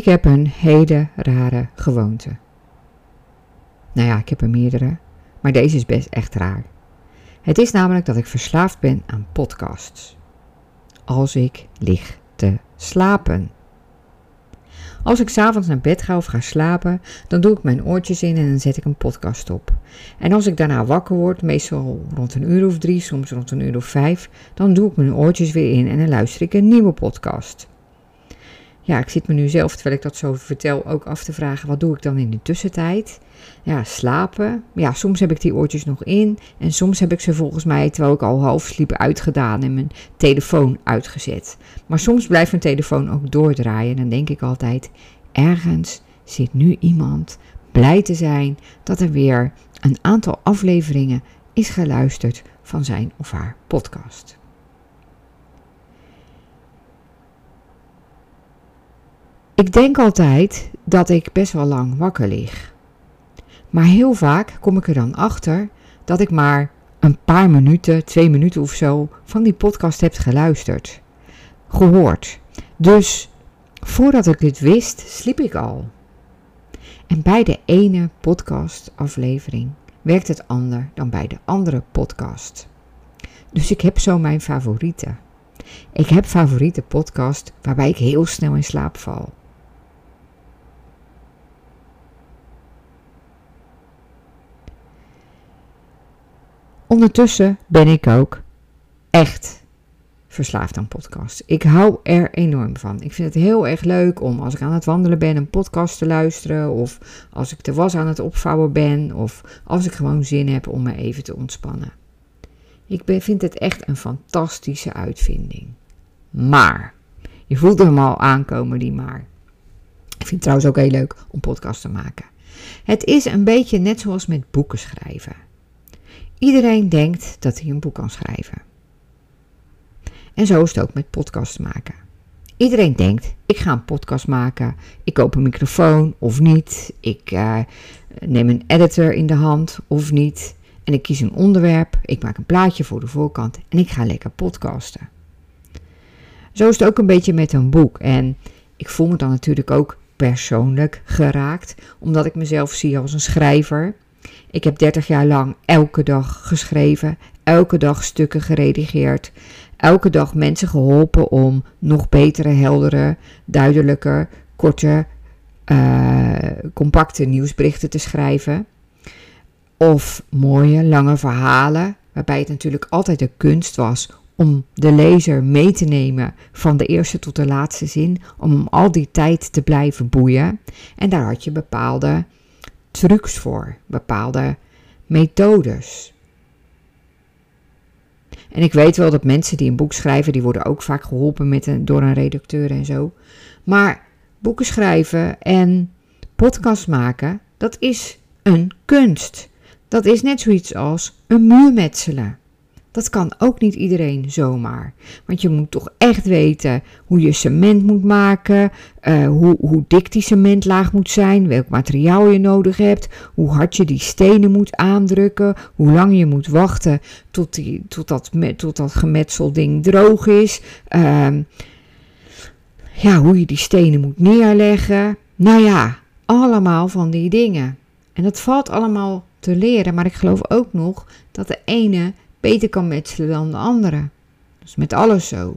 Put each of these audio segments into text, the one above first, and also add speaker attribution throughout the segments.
Speaker 1: Ik heb een hele rare gewoonte. Nou ja, ik heb er meerdere, maar deze is best echt raar. Het is namelijk dat ik verslaafd ben aan podcasts. Als ik lig te slapen. Als ik s'avonds naar bed ga of ga slapen, dan doe ik mijn oortjes in en dan zet ik een podcast op. En als ik daarna wakker word, meestal rond een uur of drie, soms rond een uur of vijf, dan doe ik mijn oortjes weer in en dan luister ik een nieuwe podcast. Ja, ik zit me nu zelf, terwijl ik dat zo vertel, ook af te vragen: wat doe ik dan in de tussentijd? Ja, slapen. Ja, soms heb ik die oortjes nog in. En soms heb ik ze volgens mij, terwijl ik al half sliep, uitgedaan en mijn telefoon uitgezet. Maar soms blijft mijn telefoon ook doordraaien. En dan denk ik altijd: ergens zit nu iemand blij te zijn dat er weer een aantal afleveringen is geluisterd van zijn of haar podcast. Ik denk altijd dat ik best wel lang wakker lig. Maar heel vaak kom ik er dan achter dat ik maar een paar minuten, twee minuten of zo van die podcast heb geluisterd, gehoord. Dus voordat ik het wist, sliep ik al. En bij de ene podcastaflevering werkt het ander dan bij de andere podcast. Dus ik heb zo mijn favorieten. Ik heb favoriete podcast waarbij ik heel snel in slaap val. Ondertussen ben ik ook echt verslaafd aan podcasts. Ik hou er enorm van. Ik vind het heel erg leuk om als ik aan het wandelen ben een podcast te luisteren. Of als ik de was aan het opvouwen ben. Of als ik gewoon zin heb om me even te ontspannen. Ik vind het echt een fantastische uitvinding. Maar, je voelt hem al aankomen, die maar. Ik vind het trouwens ook heel leuk om podcasts te maken. Het is een beetje net zoals met boeken schrijven. Iedereen denkt dat hij een boek kan schrijven. En zo is het ook met podcast maken. Iedereen denkt, ik ga een podcast maken, ik koop een microfoon of niet, ik uh, neem een editor in de hand of niet, en ik kies een onderwerp, ik maak een plaatje voor de voorkant en ik ga lekker podcasten. Zo is het ook een beetje met een boek en ik voel me dan natuurlijk ook persoonlijk geraakt, omdat ik mezelf zie als een schrijver ik heb 30 jaar lang elke dag geschreven, elke dag stukken geredigeerd, elke dag mensen geholpen om nog betere, heldere, duidelijker, korte, uh, compacte nieuwsberichten te schrijven. Of mooie, lange verhalen, waarbij het natuurlijk altijd de kunst was om de lezer mee te nemen van de eerste tot de laatste zin, om al die tijd te blijven boeien. En daar had je bepaalde trucs voor, bepaalde methodes. En ik weet wel dat mensen die een boek schrijven, die worden ook vaak geholpen met een, door een redacteur en zo. Maar boeken schrijven en podcast maken, dat is een kunst. Dat is net zoiets als een muur metselen. Dat kan ook niet iedereen zomaar. Want je moet toch echt weten hoe je cement moet maken, uh, hoe, hoe dik die cementlaag moet zijn, welk materiaal je nodig hebt, hoe hard je die stenen moet aandrukken, hoe lang je moet wachten tot, die, tot, dat, tot dat droog is. Uh, ja, hoe je die stenen moet neerleggen. Nou ja, allemaal van die dingen. En dat valt allemaal te leren, maar ik geloof ook nog dat de ene beter kan metselen dan de andere. Dat is met alles zo.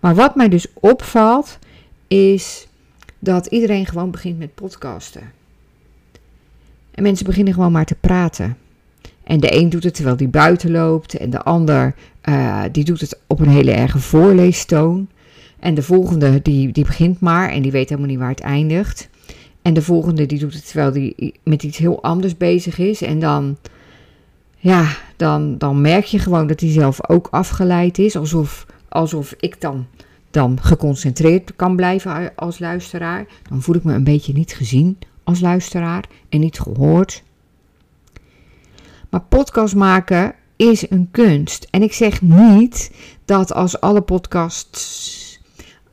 Speaker 1: Maar wat mij dus opvalt, is dat iedereen gewoon begint met podcasten. En mensen beginnen gewoon maar te praten. En de een doet het terwijl die buiten loopt. En de ander uh, die doet het op een hele erge voorleestoon. En de volgende die, die begint maar en die weet helemaal niet waar het eindigt. En de volgende die doet het terwijl die met iets heel anders bezig is. En dan ja, dan, dan merk je gewoon dat hij zelf ook afgeleid is. Alsof, alsof ik dan, dan geconcentreerd kan blijven als luisteraar. Dan voel ik me een beetje niet gezien als luisteraar en niet gehoord. Maar podcast maken is een kunst. En ik zeg niet dat als alle podcasts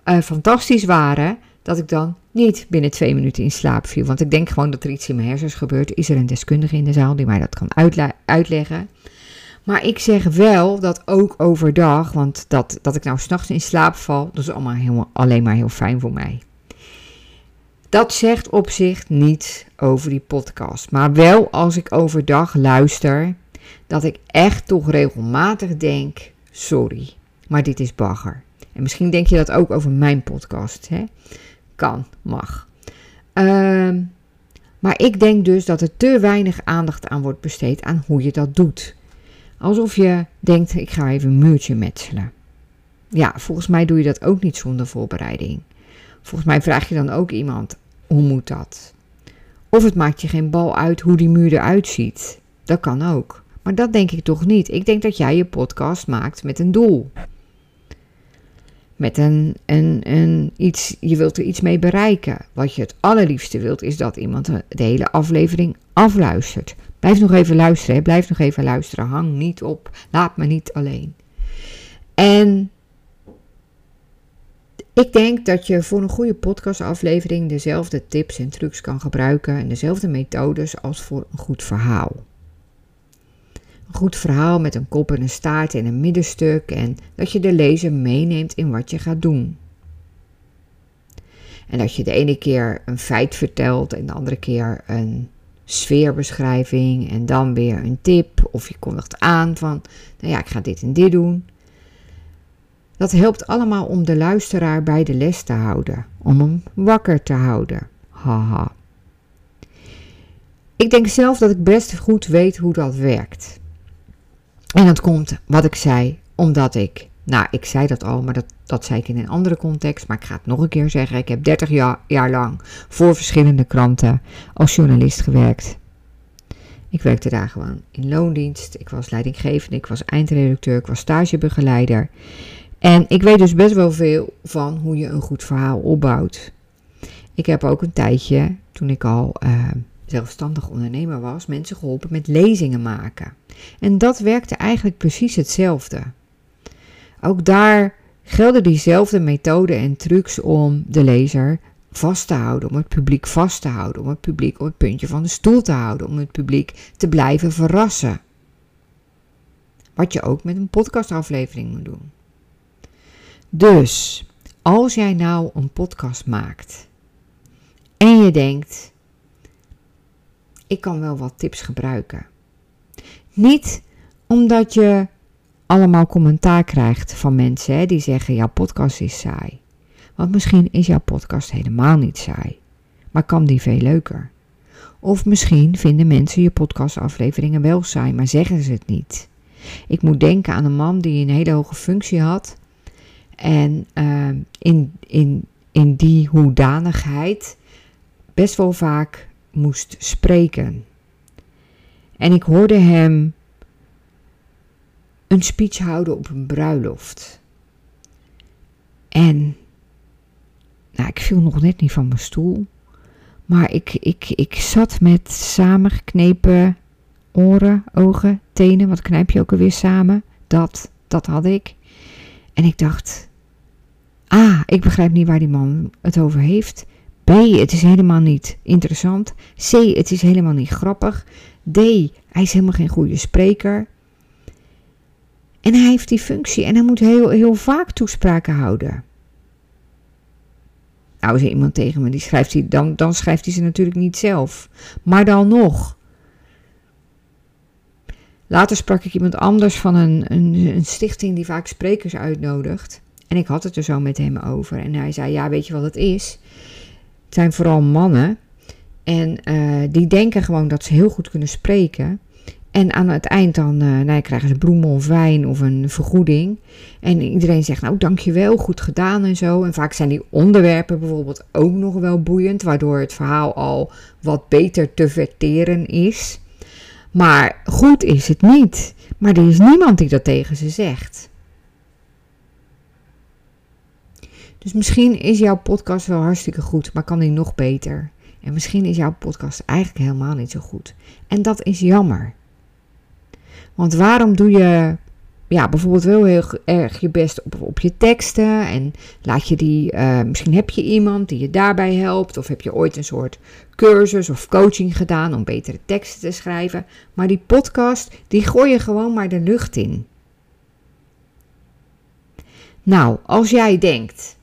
Speaker 1: uh, fantastisch waren, dat ik dan niet binnen twee minuten in slaap viel. Want ik denk gewoon dat er iets in mijn hersens gebeurt. Is er een deskundige in de zaal die mij dat kan uitleggen? Maar ik zeg wel dat ook overdag, want dat, dat ik nou s'nachts in slaap val, dat is allemaal alleen maar heel fijn voor mij. Dat zegt op zich niets over die podcast. Maar wel als ik overdag luister, dat ik echt toch regelmatig denk: sorry, maar dit is bagger. En misschien denk je dat ook over mijn podcast. Hè? Kan, mag. Ehm, maar ik denk dus dat er te weinig aandacht aan wordt besteed aan hoe je dat doet. Alsof je denkt: ik ga even een muurtje metselen. Ja, volgens mij doe je dat ook niet zonder voorbereiding. Volgens mij vraag je dan ook iemand: hoe moet dat? Of het maakt je geen bal uit hoe die muur eruit ziet. Dat kan ook. Maar dat denk ik toch niet. Ik denk dat jij je podcast maakt met een doel. Met een, een, een iets, je wilt er iets mee bereiken. Wat je het allerliefste wilt, is dat iemand de hele aflevering afluistert. Blijf nog even luisteren, blijf nog even luisteren. Hang niet op, laat me niet alleen. En ik denk dat je voor een goede podcastaflevering dezelfde tips en trucs kan gebruiken en dezelfde methodes als voor een goed verhaal. Goed verhaal met een kop en een staart en een middenstuk en dat je de lezer meeneemt in wat je gaat doen. En dat je de ene keer een feit vertelt en de andere keer een sfeerbeschrijving en dan weer een tip of je kondigt aan van, nou ja, ik ga dit en dit doen. Dat helpt allemaal om de luisteraar bij de les te houden, om hem wakker te houden. Haha. Ik denk zelf dat ik best goed weet hoe dat werkt. En dat komt, wat ik zei, omdat ik, nou, ik zei dat al, maar dat, dat zei ik in een andere context, maar ik ga het nog een keer zeggen. Ik heb 30 jaar, jaar lang voor verschillende kranten als journalist gewerkt. Ik werkte daar gewoon in loondienst. Ik was leidinggevende, ik was eindredacteur, ik was stagebegeleider. En ik weet dus best wel veel van hoe je een goed verhaal opbouwt. Ik heb ook een tijdje, toen ik al uh, zelfstandig ondernemer was, mensen geholpen met lezingen maken. En dat werkte eigenlijk precies hetzelfde. Ook daar gelden diezelfde methoden en trucs om de lezer vast te houden, om het publiek vast te houden, om het publiek op het puntje van de stoel te houden, om het publiek te blijven verrassen. Wat je ook met een podcastaflevering moet doen. Dus, als jij nou een podcast maakt en je denkt, ik kan wel wat tips gebruiken. Niet omdat je allemaal commentaar krijgt van mensen hè, die zeggen, jouw podcast is saai. Want misschien is jouw podcast helemaal niet saai, maar kan die veel leuker. Of misschien vinden mensen je podcastafleveringen wel saai, maar zeggen ze het niet. Ik moet denken aan een man die een hele hoge functie had en ehm, in, in, in die hoedanigheid best wel vaak moest spreken. En ik hoorde hem een speech houden op een bruiloft. En nou, ik viel nog net niet van mijn stoel. Maar ik, ik, ik zat met samengeknepen oren, ogen, tenen. Wat knijp je ook alweer samen? Dat, dat had ik. En ik dacht, A, ik begrijp niet waar die man het over heeft. B, het is helemaal niet interessant. C, het is helemaal niet grappig. D, hij is helemaal geen goede spreker. En hij heeft die functie en hij moet heel, heel vaak toespraken houden. Nou, is er iemand tegen me die schrijft hij, dan, dan schrijft hij ze natuurlijk niet zelf. Maar dan nog. Later sprak ik iemand anders van een, een, een stichting die vaak sprekers uitnodigt. En ik had het er zo met hem over. En hij zei: Ja, weet je wat het is? Het zijn vooral mannen. En uh, die denken gewoon dat ze heel goed kunnen spreken. En aan het eind dan uh, nou, krijgen ze bloemen of wijn of een vergoeding. En iedereen zegt, nou dankjewel, goed gedaan en zo. En vaak zijn die onderwerpen bijvoorbeeld ook nog wel boeiend. Waardoor het verhaal al wat beter te verteren is. Maar goed is het niet. Maar er is niemand die dat tegen ze zegt. Dus misschien is jouw podcast wel hartstikke goed, maar kan die nog beter. En misschien is jouw podcast eigenlijk helemaal niet zo goed. En dat is jammer. Want waarom doe je ja, bijvoorbeeld wel heel erg je best op, op je teksten en laat je die, uh, misschien heb je iemand die je daarbij helpt of heb je ooit een soort cursus of coaching gedaan om betere teksten te schrijven. Maar die podcast, die gooi je gewoon maar de lucht in. Nou, als jij denkt,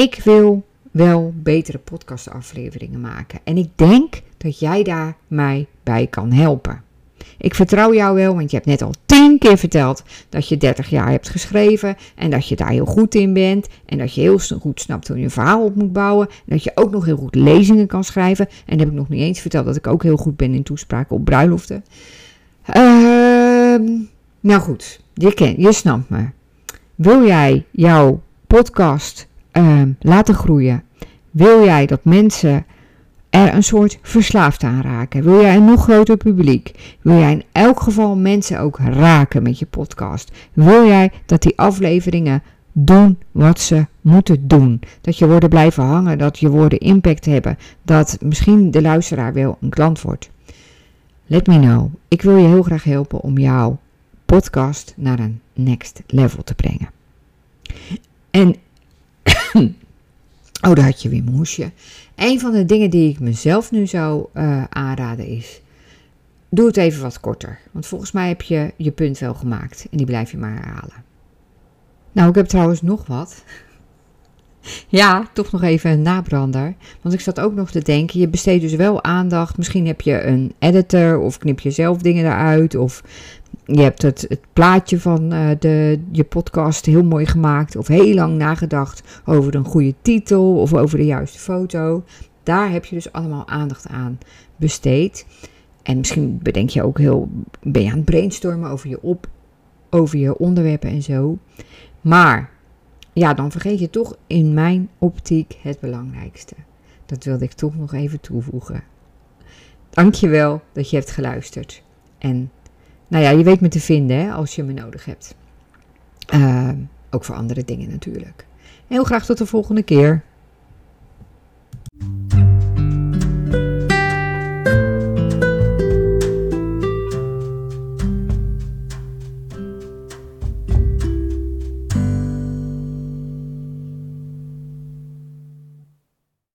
Speaker 1: ik wil wel betere podcastafleveringen maken. En ik denk dat jij daar mij bij kan helpen. Ik vertrouw jou wel, want je hebt net al tien keer verteld dat je 30 jaar hebt geschreven en dat je daar heel goed in bent en dat je heel goed snapt hoe je een verhaal op moet bouwen en dat je ook nog heel goed lezingen kan schrijven. En heb ik nog niet eens verteld dat ik ook heel goed ben in toespraken op bruiloften. Ehm, nou goed, je, je snapt me. Wil jij jouw podcast ehm, laten groeien? Wil jij dat mensen er een soort verslaafd aan raken? Wil jij een nog groter publiek? Wil jij in elk geval mensen ook raken met je podcast? Wil jij dat die afleveringen doen wat ze moeten doen? Dat je woorden blijven hangen, dat je woorden impact hebben, dat misschien de luisteraar wel een klant wordt? Let me know. Ik wil je heel graag helpen om jouw podcast naar een next level te brengen. En Oh, daar had je weer moesje. Een van de dingen die ik mezelf nu zou uh, aanraden is: doe het even wat korter. Want volgens mij heb je je punt wel gemaakt en die blijf je maar herhalen. Nou, ik heb trouwens nog wat. Ja, toch nog even een nabrander. Want ik zat ook nog te denken, je besteedt dus wel aandacht. Misschien heb je een editor of knip je zelf dingen eruit. Of je hebt het, het plaatje van uh, de, je podcast heel mooi gemaakt. Of heel lang nagedacht over een goede titel of over de juiste foto. Daar heb je dus allemaal aandacht aan besteed. En misschien bedenk je ook heel, ben je aan het brainstormen over je, op, over je onderwerpen en zo. Maar ja, dan vergeet je toch in mijn optiek het belangrijkste. Dat wilde ik toch nog even toevoegen. Dankjewel dat je hebt geluisterd. En nou ja, je weet me te vinden hè, als je me nodig hebt. Uh, ook voor andere dingen natuurlijk. Heel graag tot de volgende keer.